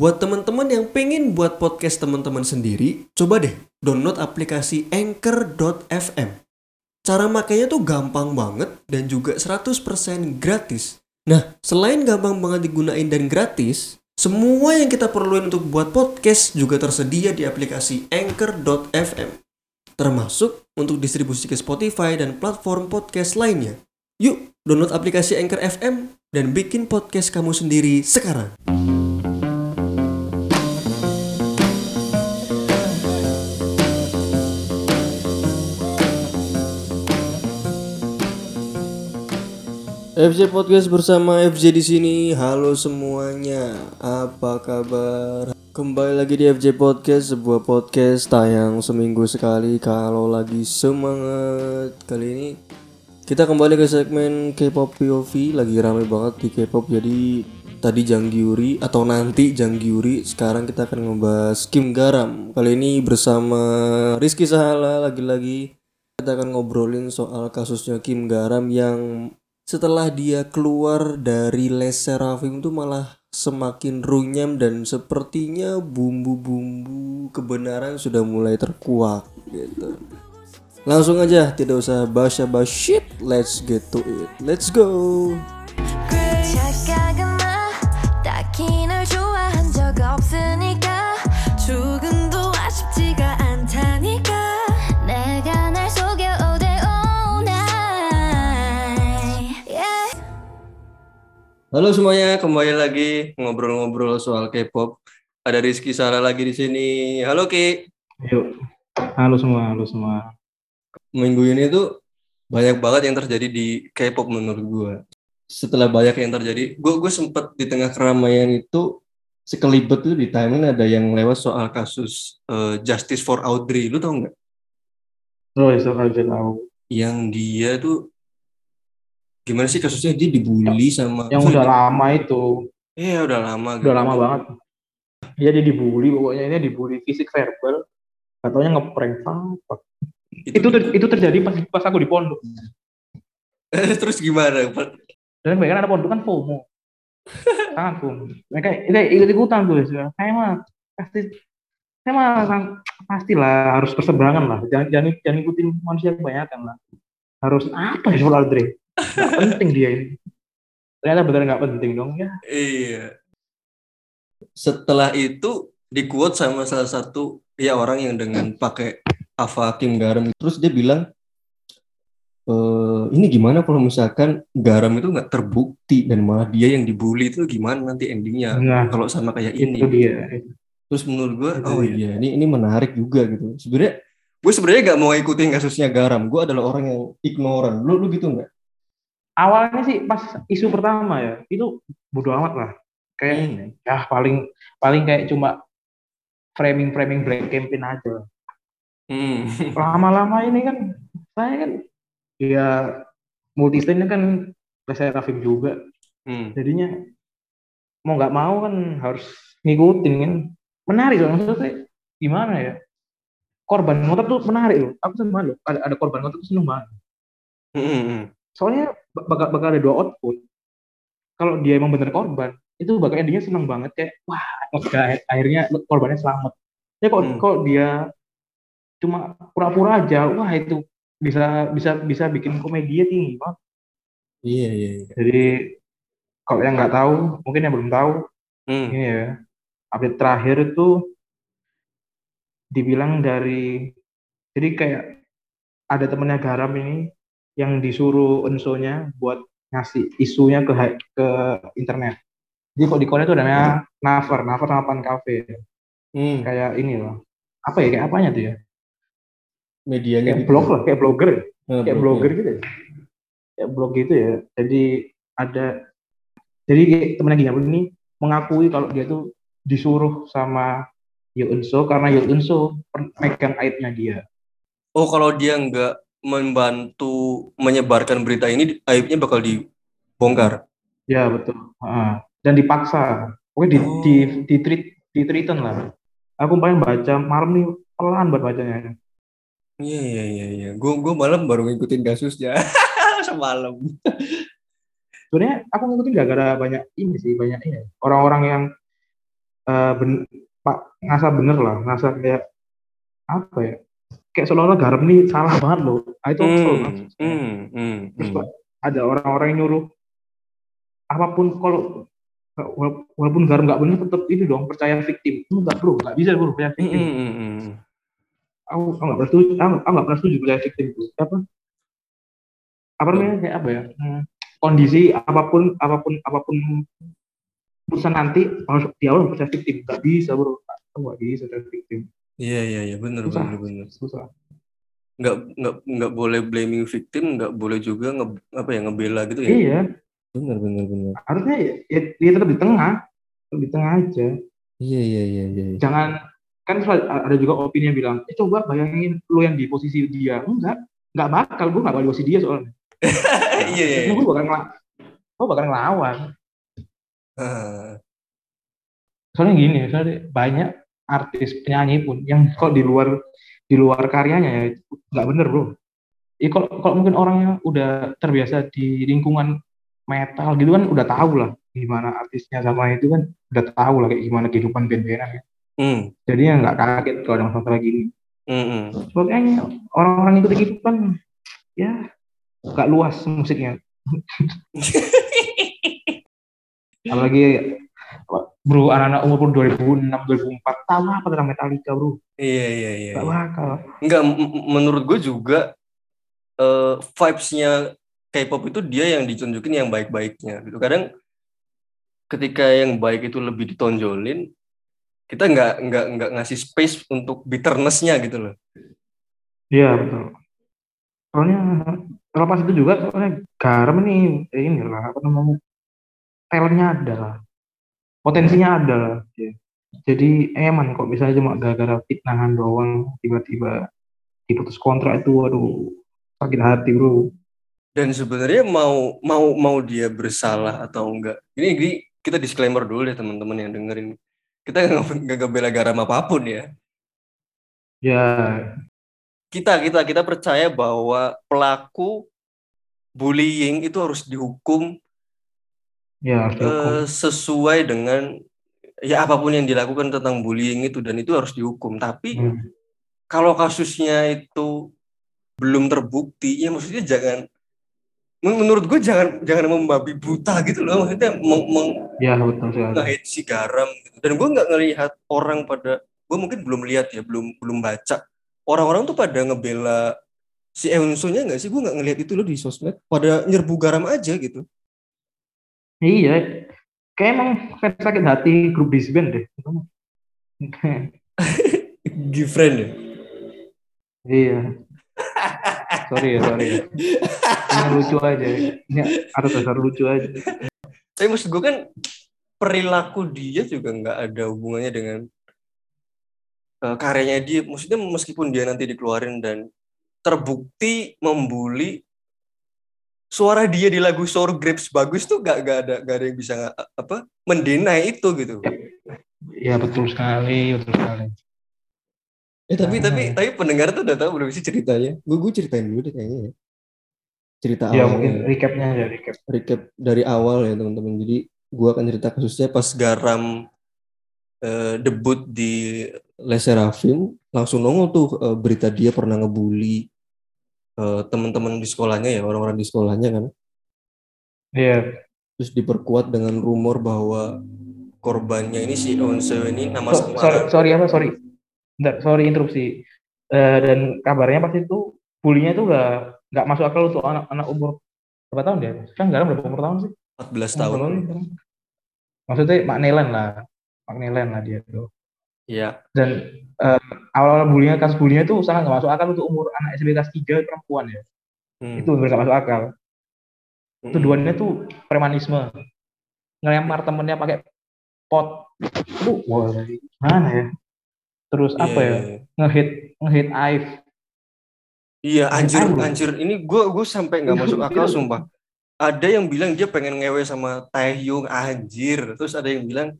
Buat teman-teman yang pengen buat podcast teman-teman sendiri, coba deh download aplikasi anchor.fm. Cara makainya tuh gampang banget dan juga 100% gratis. Nah, selain gampang banget digunain dan gratis, semua yang kita perluin untuk buat podcast juga tersedia di aplikasi anchor.fm. Termasuk untuk distribusi ke Spotify dan platform podcast lainnya. Yuk, download aplikasi Anchor FM dan bikin podcast kamu sendiri sekarang. FJ Podcast bersama FJ di sini. Halo semuanya, apa kabar? Kembali lagi di FJ Podcast, sebuah podcast tayang seminggu sekali kalau lagi semangat. Kali ini kita kembali ke segmen K-pop POV, lagi rame banget di K-pop. Jadi tadi Janggyuri atau nanti Janggyuri, sekarang kita akan ngebahas Kim Garam. Kali ini bersama Rizky Sahala lagi-lagi kita akan ngobrolin soal kasusnya Kim Garam yang setelah dia keluar dari Les Seraphim tuh malah semakin runyam dan sepertinya bumbu-bumbu kebenaran sudah mulai terkuak gitu. Langsung aja tidak usah basa-basi let's get to it. Let's go. Halo semuanya, kembali lagi ngobrol-ngobrol soal K-pop. Ada Rizky Sara lagi di sini. Halo Ki. Yuk. Halo semua, halo semua. Minggu ini tuh banyak banget yang terjadi di K-pop menurut gue. Setelah banyak yang terjadi, gue gue sempet di tengah keramaian itu sekelibet tuh di timeline ada yang lewat soal kasus eh, Justice for Audrey. Lu tau nggak? Oh, aja tahu. Yang dia tuh gimana sih kasusnya dia dibully sama Yang udah lama itu, Iya udah lama. udah gitu. lama banget. Iya dia dibully, pokoknya ini dibully fisik verbal. Katanya ngeprank fuck. Itu ter- itu terjadi pas pas aku di pondok. terus gimana? Dan mereka kan ada pondok kan FOMO. Sangat FOMO. Mereka itu ikut ikutan tuh. ya. Saya mah pasti saya mah sang- pastilah harus berseberangan lah. Jangan jangan, jangan ikutin manusia kebanyakan lah. Harus apa ya soal? Gak penting dia ini. Ternyata benar nggak penting dong ya. Iya. Setelah itu di quote sama salah satu ya orang yang dengan pakai Ava Kim Garam. Terus dia bilang, e, ini gimana kalau misalkan Garam itu nggak terbukti dan malah dia yang dibully itu gimana nanti endingnya Nah, kalau sama kayak ini. dia. Terus menurut gue, Itu oh dia. iya, ini ini menarik juga gitu. Sebenarnya gue sebenarnya nggak mau ikutin kasusnya Garam. Gue adalah orang yang ignoran. Lu lu gitu nggak? Awalnya sih pas isu pertama ya itu bodo amat lah kayak Hmm. ya paling paling kayak cuma framing framing black campaign aja Hmm. lama-lama ini kan saya kan ya multi kan saya Rafif juga Hmm. jadinya mau nggak mau kan harus ngikutin kan menarik loh maksudnya gimana ya korban motor tuh menarik loh aku seneng loh ada, ada korban motor tuh seneng banget Hmm, hmm. soalnya bak- bakal, bakal ada dua output kalau dia emang bener korban itu bakal endingnya seneng banget kayak wah akhirnya- akhirnya korbannya selamat ya kok Hmm. kok dia cuma pura-pura aja wah itu bisa bisa bisa bikin komedi tinggi banget Iya iya. iya. jadi kalau yang nggak tahu mungkin yang belum tahu Hmm. ini ya update terakhir itu dibilang dari jadi kayak ada temennya garam ini yang disuruh ensonya buat ngasih isunya ke ke internet. Jadi kok di Korea itu ada namanya Naver, Naver sama Pan Cafe. Hmm. Kayak ini loh. Apa ya? Kayak apanya tuh ya? Medianya Kayak gitu. blog lah, kayak blogger. ya? Eh, Kayak blog, blogger ya. gitu ya. Kayak blog gitu ya. Jadi ada jadi temennya Gina ini mengakui kalau dia tuh disuruh sama Yo Eun-soo karena Yo Eun-soo per- megang aibnya dia. Oh, kalau dia nggak membantu menyebarkan berita ini, aibnya bakal dibongkar. Ya betul. Ah, dan dipaksa. Pokoknya di Oh. di di treat di treaten lah. Aku pengen baca malam nih pelan buat bacanya. Iya, iya, iya, iya. Gue gue malam baru ngikutin kasusnya semalam. Sebenarnya aku ngikutin gak gara banyak ini sih banyak ini orang-orang yang eh, ben, pak ngerasa bener lah ngerasa kayak apa ya kayak seolah-olah garam nih salah banget loh. Nah, itu banget. hmm, hmm, terus kok ada orang-orang yang nyuruh apa pun kalau wala- walaupun garam nggak bener tetap ini dong percaya victim. Enggak bro nggak bisa bro percaya Hmm, victim. hmm, hmm, hmm. aku nggak pernah setuju aku nggak pernah setuju percaya victim itu apa? Apa namanya? Kayak apa ya? Hmm, kondisi apa pun apa pun apa pun putusan nanti harus di awal percaya victim. Nggak bisa bro. Aku nggak bisa percaya victim Iya iya iya benar Susah. benar benar. susah Nggak nggak nggak boleh blaming victim, nggak boleh juga nge, apa ya ngebela gitu ya. iya Benar benar benar. harusnya ya, ya, ya tetap di tengah tetap di tengah aja Iya iya iya iya. iya. jangan kan ada juga opini yang bilang eh coba bayangin lu yang di posisi dia enggak nggak bakal gue nggak bakal di posisi dia soalnya Iya iya. iya. gue bakal ngelawan gue bakal ngelawan Ah, soalnya gini soalnya banyak artis penyanyi pun yang kok di luar di luar karyanya ya nggak bener bro ya kalau kalau mungkin orangnya udah terbiasa di lingkungan metal gitu kan udah tahu lah gimana artisnya sama itu kan udah tahu lah kayak gimana kehidupan band-bandan ya. Hmm, jadinya nggak kaget kalau ada masalah gini hmm, hmm. makanya orang-orang ikut gitu kan ya nggak luas musiknya apalagi bro anak-anak umur 2006 2004 tahu apa tentang Metallica bro Iya iya iya. nggak iya. bakal Enggak, menurut gue juga eh, vibes-nya K-pop itu dia yang ditunjukin yang baik-baiknya gitu. Kadang ketika yang baik itu lebih ditonjolin, kita nggak nggak nggak ngasih space untuk bitterness-nya gitu loh. iya betul soalnya terlepas itu juga soalnya garam ini eh, ini lah apa namanya talentnya ada lah potensinya ada lah Ya. jadi eman kok misalnya cuma gara-gara fitnahan doang tiba-tiba diputus kontrak itu aduh sakit hati bro Dan sebenarnya mau mau mau dia bersalah atau enggak. Ini, ini kita disclaimer dulu deh teman-teman yang dengerin. Kita nggak nggak ngebela garam apa pun ya. ya Kita kita kita percaya bahwa pelaku bullying itu harus dihukum ya eh, sesuai dengan ya apa pun yang dilakukan tentang bullying itu dan itu harus dihukum. Tapi Hmm. kalau kasusnya itu belum terbukti, ya maksudnya jangan men- menurut gue jangan jangan membabi buta gitu loh. Maksudnya meng, meng- ya betul sekali si garam gitu. Dan gue nggak ngelihat orang pada gue mungkin belum lihat ya, belum belum baca. Orang-orang tuh pada ngebela si Eunso-nya nggak sih? Gue nggak ngelihat itu loh di sosmed. Pada nyerbu garam aja gitu. Iya. Kayak emang kayak sakit hati grup disband deh. Gifriend ya. iya. Sorry ya sorry ya. Ini lucu aja. Ini ada dasar lucu aja. Tapi maksud gue kan perilaku dia juga nggak ada hubungannya dengan eh, karyanya dia. Maksudnya meskipun dia nanti dikeluarin dan terbukti membuli suara dia di lagu Sour Grapes bagus tuh gak, gak ada gak ada yang bisa nggak- apa mendenai itu gitu. ya betul sekali betul sekali Eh tapi Ah. tapi tapi pendengar tuh udah tahu belum sih ceritanya? Gue gue ceritain dulu deh kayaknya ya. Cerita ya awalnya. mungkin recapnya aja recap recap dari awal ya teman-teman. Jadi gua akan cerita kasusnya pas Garam eh, debut di Les Seraphim langsung nongol tuh eh, berita dia pernah ngebully eh, teman-teman di sekolahnya ya orang-orang di sekolahnya kan. iya. Terus diperkuat dengan rumor bahwa korbannya ini si Onse ini nama So- sorry, sorry apa sorry. Bentar, sorry interupsi. Eh, dan kabarnya pas itu bulinya itu nggak nggak masuk akal untuk anak-anak umur berapa tahun dia? Kan garam berapa umur tahun sih. 14 Umur tahun. maksudnya Mak Nelan lah. Mak Nelan lah dia tuh Iya. dan eh, awal-awal bulinya kasus bulinya itu sangat nggak masuk akal untuk umur anak SMK kelas 3 perempuan ya Hmm. itu nggak masuk akal Hmm. tuduhannya tuh premanisme ngelempar temennya pakai pot itu wah gimana ya terus Iya, apa ya iya, iya. ngehit ngehit Aif Iya, anjir, Aduh. anjir. Ini gue gue sampai nggak masuk akal, sumpah. Ada yang bilang dia pengen ngewe sama Taehyung, anjir. Terus ada yang bilang,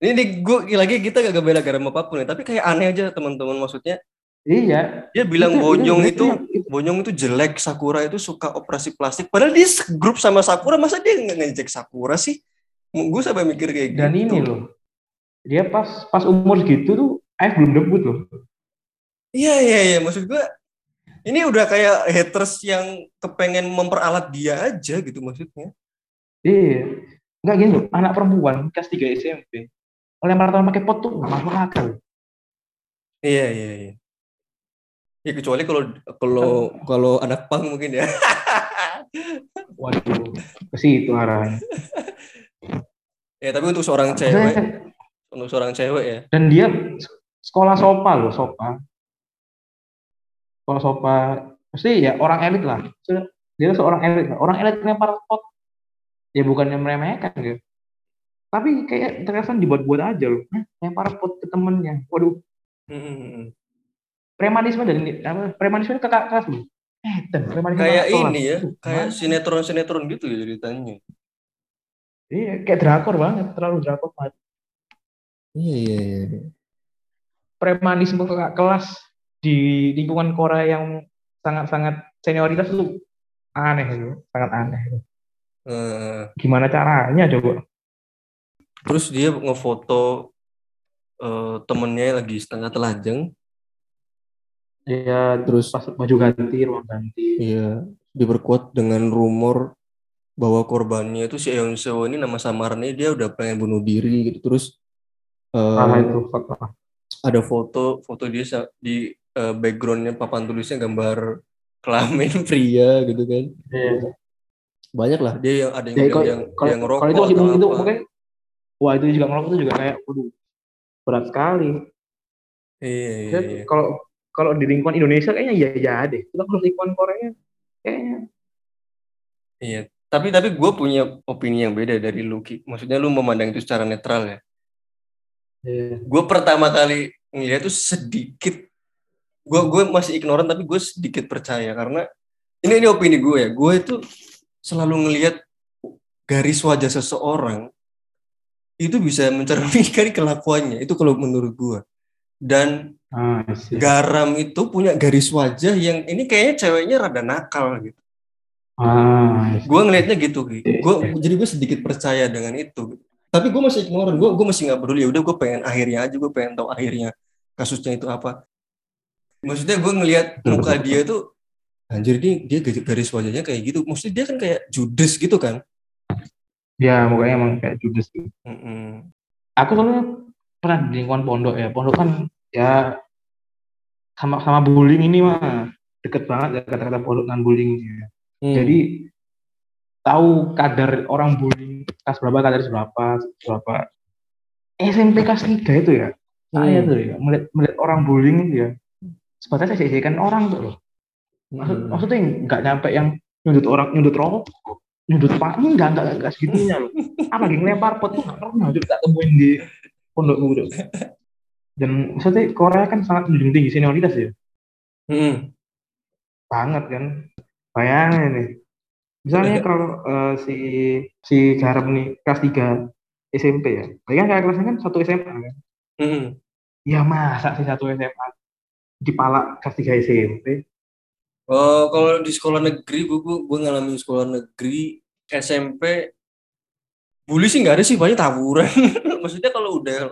ini nih gue lagi kita gak bela garam apa pun ya, tapi kayak aneh aja teman-teman maksudnya. iya Dia bilang Itu- Bonyong itu- itu, itu- itu- Bonyong itu jelek, Sakura itu suka operasi plastik. Padahal dia grup sama Sakura, masa dia nggak ngejek Sakura sih? Gue sampai mikir kayak gitu. dan ini loh dia pas pas umur segitu tuh AF belum debut loh Iya iya iya maksud gue ini udah kayak haters yang kepengen memperalat dia aja gitu maksudnya. iya nggak gini loh anak perempuan kelas 3 SMP lempar tangan pakai pot tuh nggak masuk akal. Iya iya iya. Ya kecuali kalau kalau kalau anak pang mungkin ya. waduh ke situ arahnya. Ya tapi untuk seorang cewek, untuk seorang cewek ya. dan dia sekolah sopa loh sopa. Sekolah sopa. Pasti ya orang elit lah. Dia seorang elit. Orang elit lempar pot. Ya bukannya meremehkan gitu tapi kayak terkesan dibuat-buat aja loh. Hah, lempar pot ke temennya. Waduh. Mm-mm. premanisme dari apa premanisme ke kakak kelas loh eh dan premanisme Kayak ini ya, kayak sinetron-sinetron gitu ya ceritanya. iya kayak drakor banget terlalu drakor banget. Iya iya iya. premanisme kakak kelas di lingkungan Korea yang sangat-sangat senioritas itu aneh itu sangat aneh. Itu. Eh, gimana caranya coba terus dia ngefoto eh, temennya lagi setengah telanjang, ya terus pas baju ganti ruang ganti Iya, diperkuat dengan rumor bahwa korbannya itu si Eun Seo ini nama samarnya dia udah pengen bunuh diri gitu. Terus eh, ah itu fakta ada foto foto dia di eh, backgroundnya papan tulisnya gambar kelamin pria gitu kan. Iya. Banyak lah dia yang ada yang Ya, bilang kalau- yang, kalau, yang ngerokok kalau itu masih atau itu apa. mungkin wah itu juga ngerokok itu juga kayak waduh berat sekali Iya, iya, iya. kalau kalau di lingkungan Indonesia kayaknya ya ya deh kita kalau lingkungan Korea kayaknya Iya. Tapi tapi gue punya opini yang beda dari lu Ki. Maksudnya lu memandang itu secara netral ya. ya, gue pertama kali ngeliat tuh sedikit gue gue masih ignoran tapi gue sedikit percaya karena ini ini opini gue ya gue itu selalu ngelihat garis wajah seseorang itu bisa mencerminkan kelakuannya itu kalau menurut gue dan ah garam itu punya garis wajah yang ini kayaknya ceweknya rada nakal gitu. Ah gue ngelihatnya gitu Ki. gue jadi gue sedikit percaya dengan itu tapi gue masih ignoran gue gue masih nggak peduli. Ya udah gue pengen akhirnya aja gue pengen tahu akhirnya kasusnya itu apa. Maksudnya gue ngelihat muka dia tuh anjir ini dia garis wajahnya kayak gitu. Maksudnya dia kan kayak judes gitu kan ya mukanya emang kayak judes gitu. Mm-mm. aku soalnya pernah di lingkungan pondok ya pondok kan ya sama sama bullying ini mah deket banget ya kata-kata pondok dengan bullying ya. Hmm. jadi tahu kadar orang bullying kelas berapa kadar berapa berapa SMP kelas 3 itu ya saya Hmm. tuh ya melihat, melihat orang bullying itu ya sebatas saya kan orang tuh loh Maksud, Hmm. maksudnya nggak nyampe yang nyudut orang nyudut rokok nyudut pak ini nggak nggak nggak segitunya loh. Apa lagi ngelempar pot tuh nggak pernah. Juga tak temuin di pondokku udah dan maksudnya Korea kan sangat menjunjung tinggi senioritas ya. Hmm. banget kan. Bayangin nih. Misalnya kalau eh, si si Garam nih kelas 3 SMP ya. Bayangin kayak kelasnya kan satu SMA kan. Hmm. ya masa sih satu SMA dipalak kelas 3 SMP Oh, kalau di sekolah negeri, gue, gue, gue ngalamin sekolah negeri SMP, bully sih nggak ada sih, banyak tawuran. Maksudnya kalau udah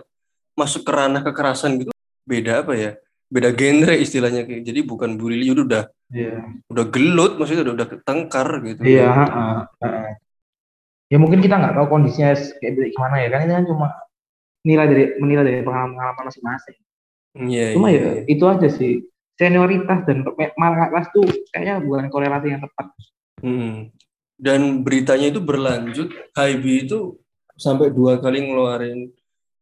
masuk ke ranah kekerasan gitu, beda apa ya? Beda genre istilahnya kayak. Jadi bukan bully, udah udah iya udah gelut, maksudnya udah udah ketengkar gitu. Iya, heeh, heeh. Ya mungkin kita nggak tahu kondisinya kayak gimana ya kan ini kan cuma nilai dari menilai dari pengalaman-pengalaman masing-masing. Iya, Cuma iya. ya itu aja sih senioritas dan marka kelas tuh kayaknya bukan korelasi yang tepat. Hmm. Dan beritanya itu berlanjut, Hybe itu sampai dua kali ngeluarin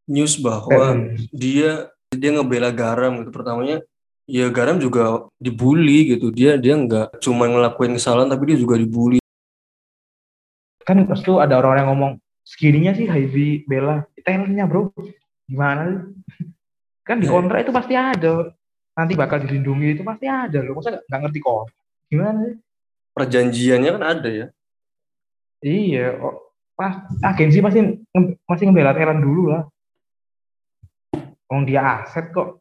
news bahwa Dan, dia dia ngebela Garam gitu. Pertamanya ya Garam juga dibully gitu. Dia dia nggak cuma ngelakuin kesalahan tapi dia juga dibully. Kan terus tuh ada orang yang ngomong segininya sih Hybe bela. Talentnya bro. Gimana sih? kan di Ya. kontrak itu pasti ada. Nanti bakal dilindungi itu pasti ada loh. Masa nggak- nggak ngerti kok. Gimana sih? Perjanjiannya kan ada ya Iya, oh, pas agensi pasti masih ngebela Thailand dulu lah. Wong dia aset kok.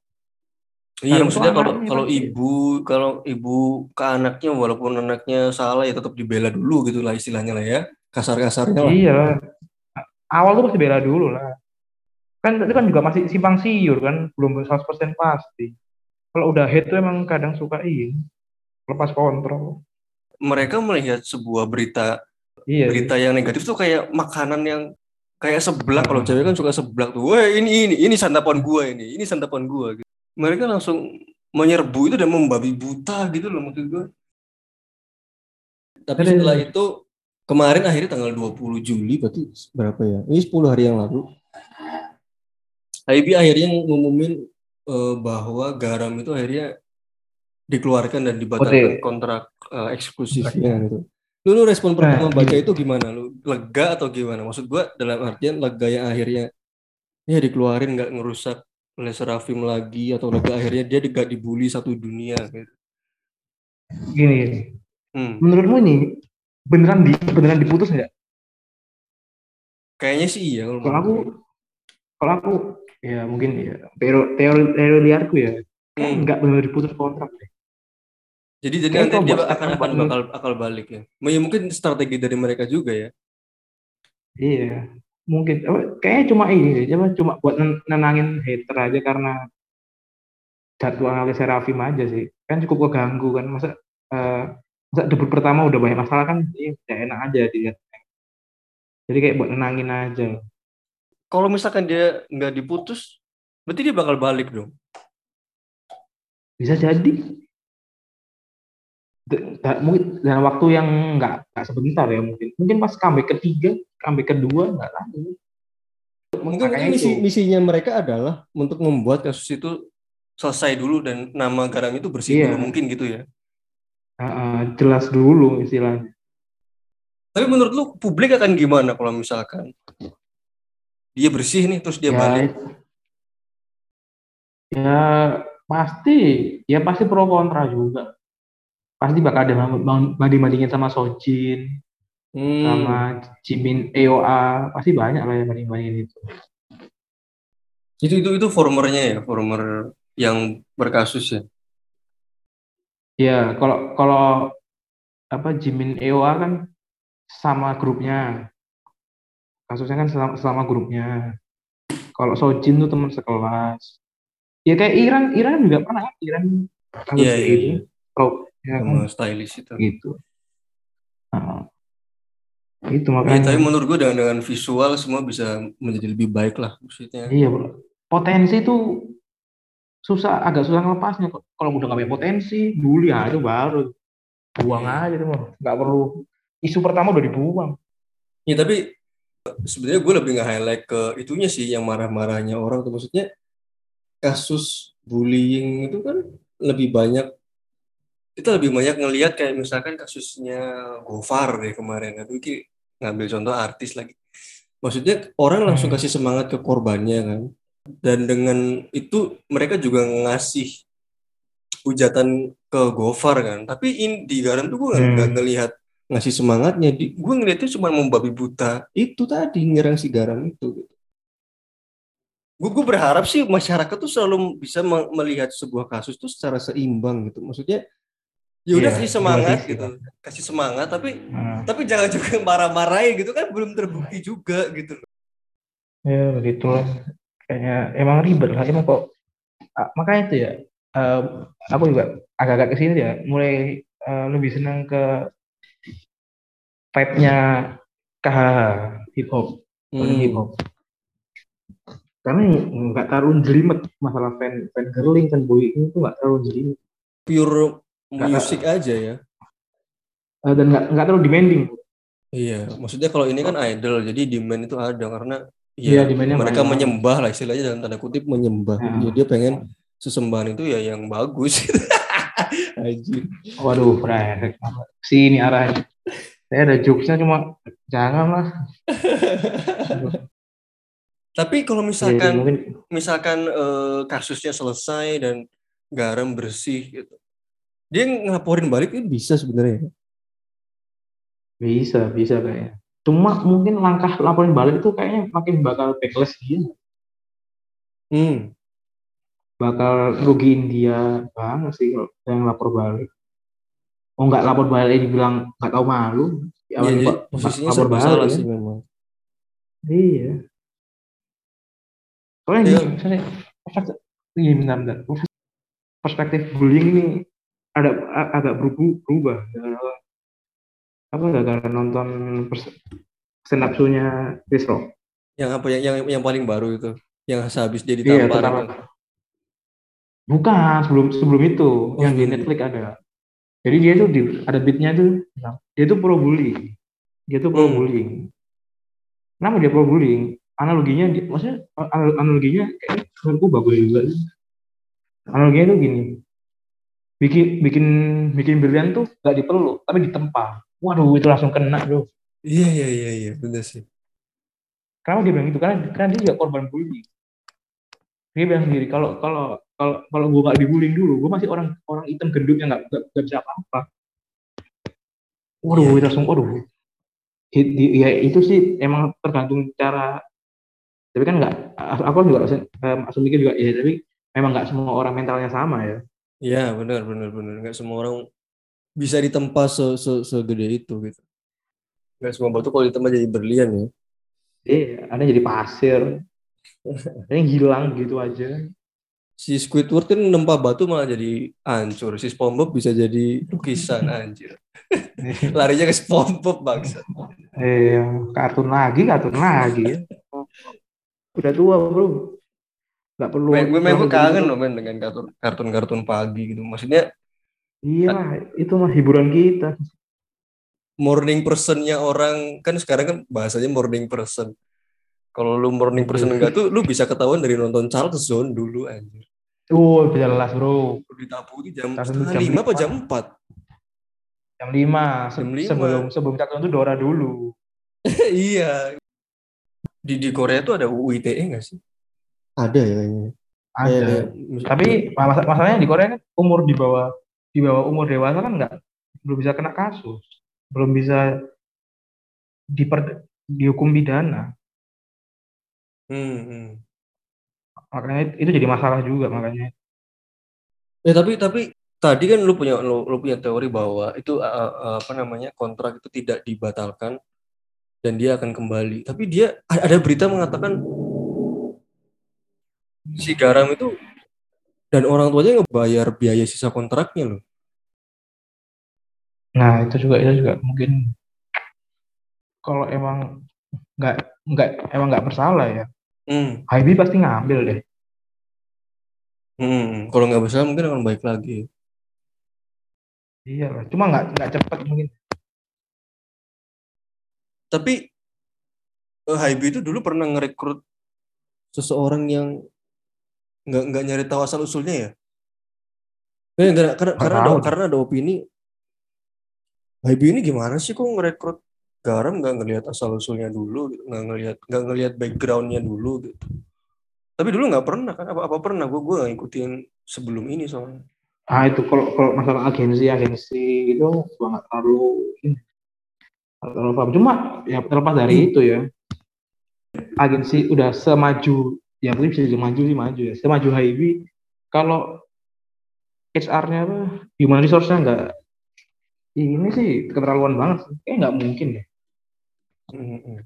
iya Garam maksudnya kalau kalau pasti. ibu kalau ibu ke anaknya walaupun anaknya salah ya tetap dibela dulu gitu lah istilahnya lah ya kasar-kasarnya lah Iya. Awal tuh pasti bela dulu lah. kan itu kan juga masih simpang siur kan belum 100% pasti kalau udah hate tuh emang kadang suka ini lepas kontrol mereka melihat sebuah berita iya berita yang negatif tuh kayak makanan yang kayak seblak. Kalau cewek kan suka seblak tuh. Wah ini ini ini santapan gua ini ini santapan gua. Gitu. mereka langsung menyerbu itu dan membabi buta gitu loh maksud gua. Tapi setelah itu kemarin akhirnya tanggal 20 Juli berarti berapa ya? Ini 10 hari yang lalu. HIB akhirnya ngumumin eh, bahwa garam itu akhirnya dikeluarkan dan dibatalkan kontrak eh, eksklusifnya gitu. Lu, lu respon pertama Nah, baca gini. itu gimana? Lu lega atau gimana? Maksud gua dalam artian lega yang akhirnya ya dikeluarin nggak ngerusak oleh Serafim lagi atau lega akhirnya dia gak dibully satu dunia gitu. gini, gini. Hmm. menurutmu ini beneran di beneran diputus nggak Kayaknya sih iya kalau kalau aku kalau aku ya mungkin ya teori teori, teori liarku ya kayak Hmm. nggak benar diputus kontrak deh Jadi jadi Kayak nanti dia akan akan bakal akal balik ya. Ya mungkin strategi dari mereka juga ya. iya. Mungkin. Apa, kayaknya cuma ini deh, cuma cuma buat nen- nenangin hater aja karena jadwalnya Serafim aja sih. Kan cukup keganggu kan. Masa eh, masa debut pertama udah banyak masalah kan ya ya enak aja dilihat. Jadi kayak buat nenangin aja. Kalau misalkan dia nggak diputus, berarti dia bakal balik dong. bisa jadi dalam waktu yang nggak nggak sebentar ya mungkin mungkin pas comeback ketiga comeback kedua nggak tahu Mungkin, Makanya mungkin misi, itu. misinya mereka adalah untuk membuat kasus itu selesai dulu dan nama garam itu bersih Iya. dulu mungkin gitu ya. Ah, ah, jelas dulu istilahnya Tapi menurut lu publik akan gimana kalau misalkan dia bersih nih terus dia ya, balik? ya pasti ya pasti pro kontra juga pasti bakal ada banding bandingin sama Sojin Hmm. sama Jimin EOA pasti banyak lah yang banding bandingin itu. Itu itu itu formernya ya, former yang berkasus ya. ya kalau kalau apa Jimin EOA kan sama grupnya. Kasusnya kan selama, selama grupnya. Kalau Sojin tuh teman sekelas. Ya kayak Iran Iran juga pernah Iran kasus Iya, kayak iya, gitu. Iya. Ya kan? Sama stylist itu. gitu. Nah, itu Ya, makanya. tapi menurut gua dengan dengan visual semua bisa menjadi lebih baik lah maksudnya. iya bro. Potensi tuh susah agak susah ngelepasnya kalau udah nggak punya potensi bully aja baru. Buang Iya. aja tuh nggak perlu. Isu pertama udah dibuang. Ya tapi sebenarnya gue lebih nge-highlight ke itunya sih yang marah-marahnya orang tuh. Maksudnya kasus bullying itu kan lebih banyak kita lebih banyak ngelihat kayak misalkan kasusnya Gofar deh kemarin. Itu ki ngambil contoh artis lagi. Maksudnya orang langsung Hmm. kasih semangat ke korbannya kan. Dan dengan itu mereka juga ngasih hujatan ke Gofar kan. Tapi in, di Garam tuh gue Hmm. nggak ngelihat ngasih semangatnya. Di gue ngeliatnya cuma membabi buta. Itu tadi nyerang si Garam itu. Gue gue berharap sih masyarakat tuh selalu bisa me- melihat sebuah kasus tuh secara seimbang gitu. Maksudnya ya udah Iya, kasih semangat gitu. Kasih semangat tapi Nah, tapi jangan juga marah-marahin gitu kan belum terbukti juga gitu. Ya begitulah. Kayaknya emang ribet lah emang kok ah, makanya itu ya eh, aku juga agak-agak ke sini ya mulai eh, lebih senang ke vibe-nya KHH hip hop Hmm. hip hop karena nggak terlalu jelimet masalah fan fan girling fan boy itu nggak terlalu jelimet. Pure musik aja ya. Eh, dan nggak nggak terlalu demanding. Iya maksudnya kalau ini kan idol jadi demand itu ada karena Iya, ya demand-nya mereka banyak. menyembah lah istilahnya dalam tanda kutip menyembah. Hmm. jadi dia pengen sesembahan itu ya yang bagus. Anjir. waduh brengsek sini arahnya saya ada jokesnya cuma jangan lah. Tapi kalau Jadi misalkan mungkin misalkan eh, kasusnya selesai dan garam bersih gitu dia ngelaporin balik itu bisa sebenarnya bisa bisa kayaknya cuma mungkin langkah laporin balik itu kayaknya makin bakal backlash dia hmm. bakal rugiin dia banget sih kalau yang lapor balik oh nggak lapor balik dibilang nggak tahu malu Ya, Ya, jadi posisinya lapor balik salah ya. sih memang iya soalnya Iya. gini misalnya perspektif iya bentar, bentar. perspektif bullying ini ada agak berubah, gara-gara- apa gara-gara nonton stand up show-nya Chris Rock Yang apa yang yang yang paling baru itu, yang sehabis dia Iya, ditampar pertama. itu. Bukan, sebelum sebelum itu Oh, yang di Netflix ada. Jadi dia tuh di, ada beatnya tuh, dia tuh pro bullying. Dia tuh pro Hmm. bullying. Kenapa dia pro bullying? Analoginya, di, maksudnya anal- analoginya kayak menurutku bagus juga. Analoginya tuh gini, bikin bikin bikin brilian tuh gak dipeluk, tapi ditempa. Waduh, itu langsung kena bro. Iya iya iya iya benar sih. Kenapa dia bilang gitu? Karena, karena dia juga korban bullying. Dia bilang sendiri kalau kalau kalau kalau gue gak dibullying dulu, gue masih orang orang hitam gendut yang gak, gak, gak bisa apa-apa. Waduh, Iya. itu langsung waduh. Ya itu sih emang tergantung cara. Tapi kan nggak, aku juga um, asal mikir juga ya, tapi memang nggak semua orang mentalnya sama ya. Iya benar benar benar. Nggak semua orang bisa ditempa se, se segede itu gitu. Nggak semua batu kalau ditempa jadi berlian ya. Iya, ada yang jadi pasir, ada yang hilang gitu aja. Si Squidward kan nempa batu malah jadi hancur. Si SpongeBob bisa jadi lukisan anjir. Larinya ke SpongeBob bangsa. Eh, kartun lagi, kartun lagi ya. Udah tua bro, nggak perlu. Gue gue perlu kangen loh men dengan kartun kartun kartun pagi gitu. Maksudnya Iya, itu mah hiburan kita. morning personnya orang kan sekarang kan bahasanya morning person. Kalau lu morning person enggak tuh lu bisa ketahuan dari nonton Charles Zone dulu anjir. Oh, jelas bro. Lu ditapu itu jam jam lima apa lima. jam empat? Jam 5, Jam lima. sebelum sebelum kartun itu Dora dulu. iya. Di di Korea tuh ada UU ITE nggak sih? Ada ya kayaknya. Ada. Tapi mas- masalahnya di Korea kan umur di bawah di bawah umur dewasa kan nggak belum bisa kena kasus, belum bisa diper, dihukum pidana. Hmm, hmm. Makanya itu jadi masalah juga makanya. Eh tapi tapi tadi kan lu punya lu, lu punya teori bahwa itu uh, uh, apa namanya kontrak itu tidak dibatalkan dan dia akan kembali. Tapi dia ada berita mengatakan si Garam itu dan orang tuanya ngebayar biaya sisa kontraknya loh. Nah itu juga itu juga mungkin kalau emang nggak nggak emang nggak bersalah ya, Hmm. Habibie pasti ngambil deh. Hmm. Kalau nggak bersalah mungkin akan baik lagi. Iya lah, cuma nggak nggak cepet mungkin. Tapi eh, Haibi itu dulu pernah ngerekrut seseorang yang nggak nggak nyari tahu asal usulnya ya. Eh, karena karena Nggak karena ada, karena ada opini. Haibi ini gimana sih kok ngerekrut garam nggak ngelihat asal usulnya dulu gitu nggak ngelihat nggak ngelihat backgroundnya dulu gitu? Tapi dulu nggak pernah kan apa apa pernah? Gue gue ngikutin sebelum ini soalnya. Ah itu kalau kalau masalah agensi agensi itu gua nggak terlalu terlalu paham. Cuma ya terlepas dari itu ya, agensi udah semaju ya mungkin bisa maju sih maju ya, semaju Haibi kalau HR-nya apa human resource-nya nggak ini sih keterlaluan banget sih. Kayak nggak mungkin ya. Mm-mm.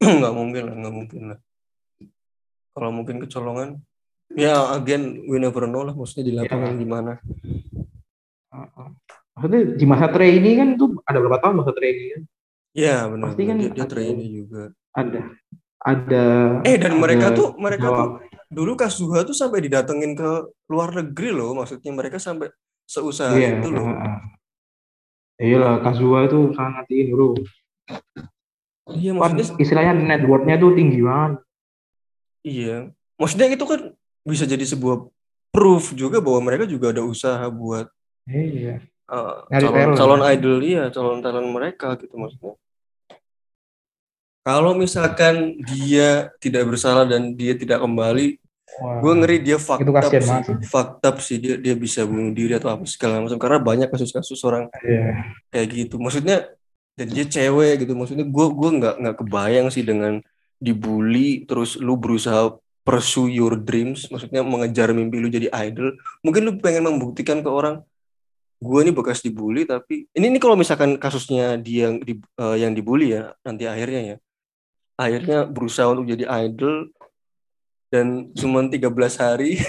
nggak mungkin lah nggak mungkin lah kalau mungkin kecolongan ya again we never know lah maksudnya di lapangan gimana Heeh. Maksudnya di masa trainee kan tuh ada berapa tahun masa trainee kan? ya benar Pasti kan dia, dia trainee juga Ada ada eh dan ada mereka tuh mereka tuh jawab. dulu Kazuha tuh sampai didatengin ke luar negeri loh maksudnya mereka sampai seusaha Iya, itu loh. Iya lah, Kazuha itu sangat ini bro. iya maksudnya istilahnya networknya tuh tinggi banget. iya maksudnya itu kan bisa jadi sebuah proof juga bahwa mereka juga ada usaha buat Iya. uh, calon calon idol iya calon talent mereka gitu maksudnya kalau misalkan dia tidak bersalah dan dia tidak kembali gue ngeri dia kasihan sih. up sih dia dia bisa bunuh diri atau apa segala macam karena banyak kasus-kasus orang Iya. kayak gitu. Maksudnya dan dia cewek gitu. Maksudnya gue gue nggak nggak kebayang sih dengan dibully terus lu berusaha pursue your dreams. Maksudnya mengejar mimpi lu jadi idol. Mungkin lu pengen membuktikan ke orang gue ini bekas dibully tapi ini ini kalau misalkan kasusnya dia yang di, eh, yang dibully ya nanti akhirnya ya akhirnya berusaha untuk jadi idol dan cuma 13 hari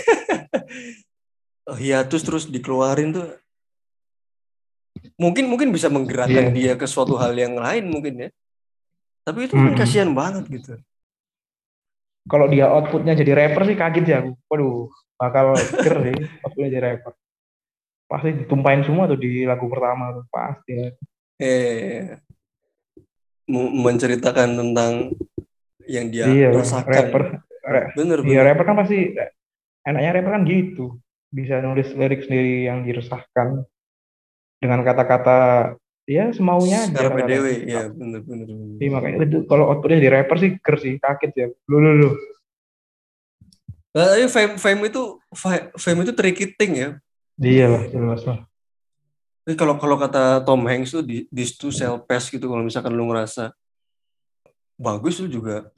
hiatus terus dikeluarin tuh mungkin mungkin bisa menggerakkan Iya. dia ke suatu hal yang lain mungkin ya tapi itu kan Mm-mm. kasihan banget gitu Kalau dia outputnya jadi rapper sih kaget ya aku. Waduh, bakal ger sih outputnya jadi rapper. Pasti ditumpahin semua tuh di lagu pertama tuh pasti. eh mu- menceritakan tentang yang dia iya, rasakan rapper. Ra- bener Iya, bener rapper kan pasti enaknya rapper kan gitu. Bisa nulis lirik sendiri yang diresahkan dengan kata-kata ya semaunya secara. PDW ya bener bener, bener. Iya, makanya itu kalau outputnya jadi rapper sih ger sih kaget ya. Lu lu lu. Nah, tapi fame, fame itu fa- fame itu tricky thing ya Iya lah, jelas lah. Tapi kalau kalau kata Tom Hanks tuh di this to sell pass gitu kalau misalkan lu ngerasa bagus lu juga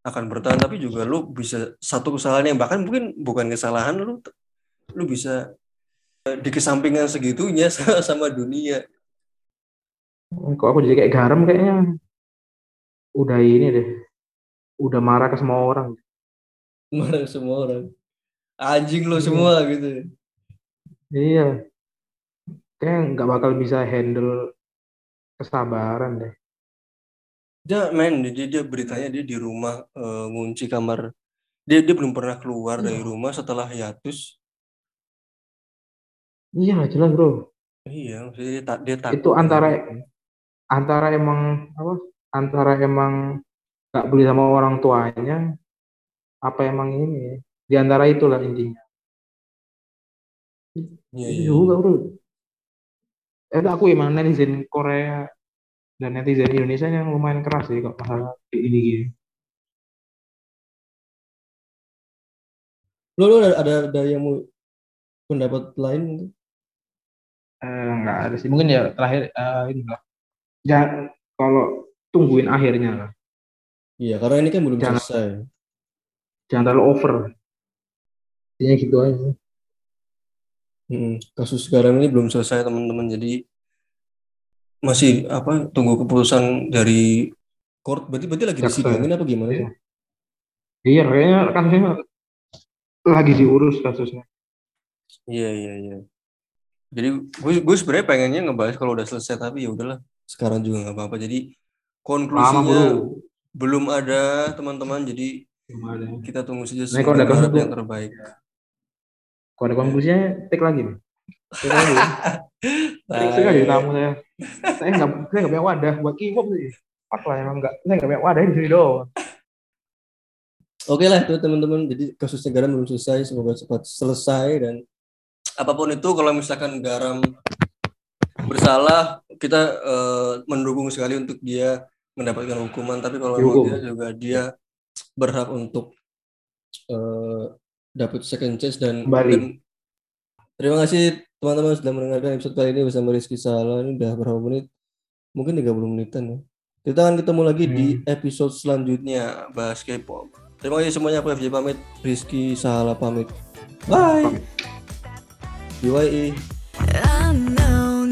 akan bertahan tapi juga lu bisa satu kesalahan yang bahkan mungkin bukan kesalahan lu lu bisa eh, di kesampingan segitunya sama, dunia. Kok aku jadi kayak garam kayaknya. Udah ini deh. Udah marah ke semua orang. Marah semua orang. Anjing lu Iya. semua gitu. Iya. Kayak nggak bakal bisa handle kesabaran deh. Dia men dia, dia beritanya dia di rumah eh, ngunci kamar. Dia dia belum pernah keluar dari rumah setelah hiatus. Iya jelas bro. Iya, maksudnya dia, tak dia takut. Itu antara antara emang apa? Antara emang nggak beli sama orang tuanya, apa emang ini? Di antara itulah intinya. Iya, Itu iya. juga bro. Eh, aku emang netizen Korea dan netizen Indonesia yang lumayan keras sih kok masalah ini gini. Lu, lu ada, ada ada yang mau pendapat lain mungkin? Eh, nggak ada sih. Mungkin ya terakhir eh, ini lah. Jangan kalau tungguin akhirnya lah. Iya, karena ini kan belum Jangan. selesai. Jangan terlalu over. Intinya gitu aja. Kasus sekarang ini belum selesai teman-teman, jadi masih apa? Tunggu keputusan dari court. Berarti berarti lagi disidangin apa gimana sih? Iya, kayaknya kasusnya lagi diurus kasusnya. Iya iya iya. Jadi gue gue sebenarnya pengennya ngebahas kalau udah selesai tapi ya udahlah. Sekarang juga nggak apa-apa. Jadi konklusinya belum ada teman-teman. Jadi Belum ada. kita tunggu saja Nah, kalau konklusi- yang terbaik. Kalau ada konklusinya, take lagi nih. Take lagi. Aja iya. tamu saya. Saya nggak saya nggak punya wadah buat K-pop sih. Fuck lah emang nggak. Saya nggak punya wadah di sini doang. Oke lah itu teman-teman. Jadi kasusnya garam belum selesai. Semoga cepat selesai dan apa pun itu kalau misalkan garam bersalah kita eh, mendukung sekali untuk dia mendapatkan hukuman. Tapi kalau tidak juga dia berhak untuk eh, dapat second chance dan kembali. Terima kasih teman-teman sudah mendengarkan episode kali ini bersama Rizky Salah. Ini udah berapa menit? Mungkin 30 menitan ya. Kita akan ketemu lagi hmm. di episode selanjutnya bahas K-pop. Terima kasih semuanya. Aku FJ pamit, Rizky Salah pamit. Bye. BYE. Unknown,